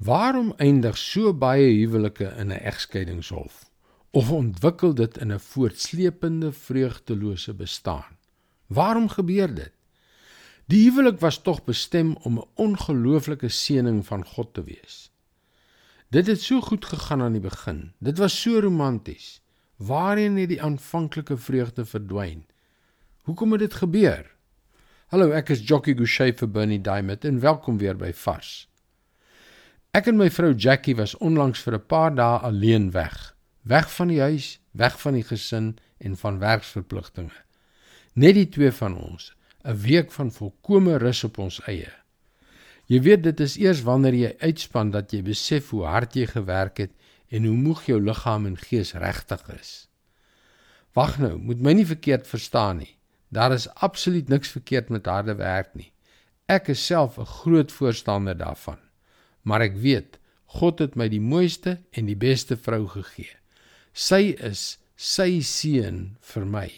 Waarom eindig so baie huwelike in 'n egskeidingshof of ontwikkel dit in 'n voortsleepende vreugdelose bestaan? Waarom gebeur dit? Die huwelik was tog bestem om 'n ongelooflike seëning van God te wees. Dit het so goed gegaan aan die begin. Dit was so romanties. Waarheen het die aanvanklike vreugde verdwyn? Hoekom het dit gebeur? Hallo, ek is Jockey Gouchee vir Bernie Diamond en welkom weer by Vars. Ek en my vrou Jackie was onlangs vir 'n paar dae alleen weg. Weg van die huis, weg van die gesin en van werksverpligtinge. Net die twee van ons, 'n week van volkomme rus op ons eie. Jy weet dit is eers wanneer jy uitspan dat jy besef hoe hard jy gewerk het en hoe moeg jou liggaam en gees regtig is. Wag nou, moet my nie verkeerd verstaan nie. Daar is absoluut niks verkeerd met harde werk nie. Ek is self 'n groot voorstander daarvan maar ek weet God het my die mooiste en die beste vrou gegee. Sy is sy seun vir my.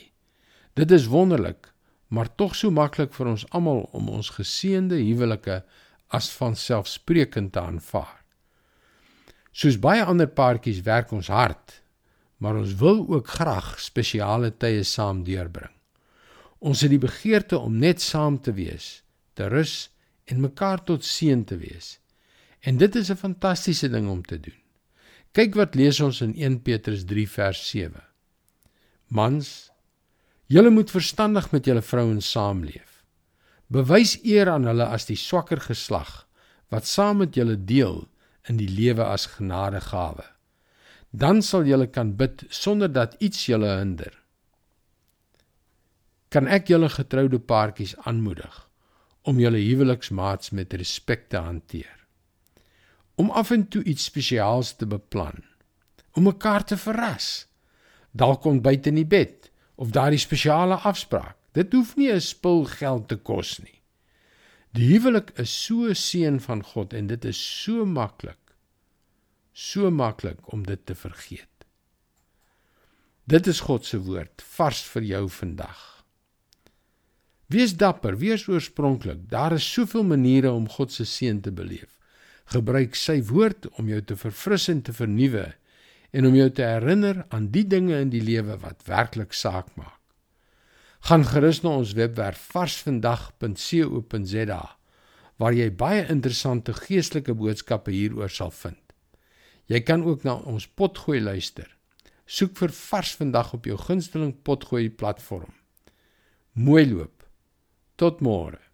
Dit is wonderlik, maar tog so maklik vir ons almal om ons geseënde huwelike as van selfsprekend te aanvaar. Soos baie ander paartjies werk ons hard, maar ons wil ook graag spesiale tye saam deurbring. Ons het die begeerte om net saam te wees, te rus en mekaar tot seën te wees. En dit is 'n fantastiese ding om te doen. Kyk wat lees ons in 1 Petrus 3 vers 7. Mans, julle moet verstandig met julle vrouens saamleef. Bewys eer aan hulle as die swakker geslag wat saam met julle deel in die lewe as genadegawe. Dan sal julle kan bid sonder dat iets julle hinder. Kan ek julle getroude paartjies aanmoedig om julle huweliksmaats met respek te hanteer? Om af en toe iets spesiaals te beplan, om mekaar te verras. Dalk buite in die bed of daardie spesiale afspraak. Dit hoef nie 'n spul geld te kos nie. Die huwelik is so seën van God en dit is so maklik. So maklik om dit te vergeet. Dit is God se woord vars vir jou vandag. Wees dapper, wees oorspronklik. Daar is soveel maniere om God se seën te beleef gebruik sy woord om jou te verfris en te vernuwe en om jou te herinner aan die dinge in die lewe wat werklik saak maak. Gaan gerus na ons webwerf varsvandag.co.za waar jy baie interessante geestelike boodskappe hieroor sal vind. Jy kan ook na ons potgooi luister. Soek vir Vars vandag op jou gunsteling potgooi platform. Mooi loop. Tot môre.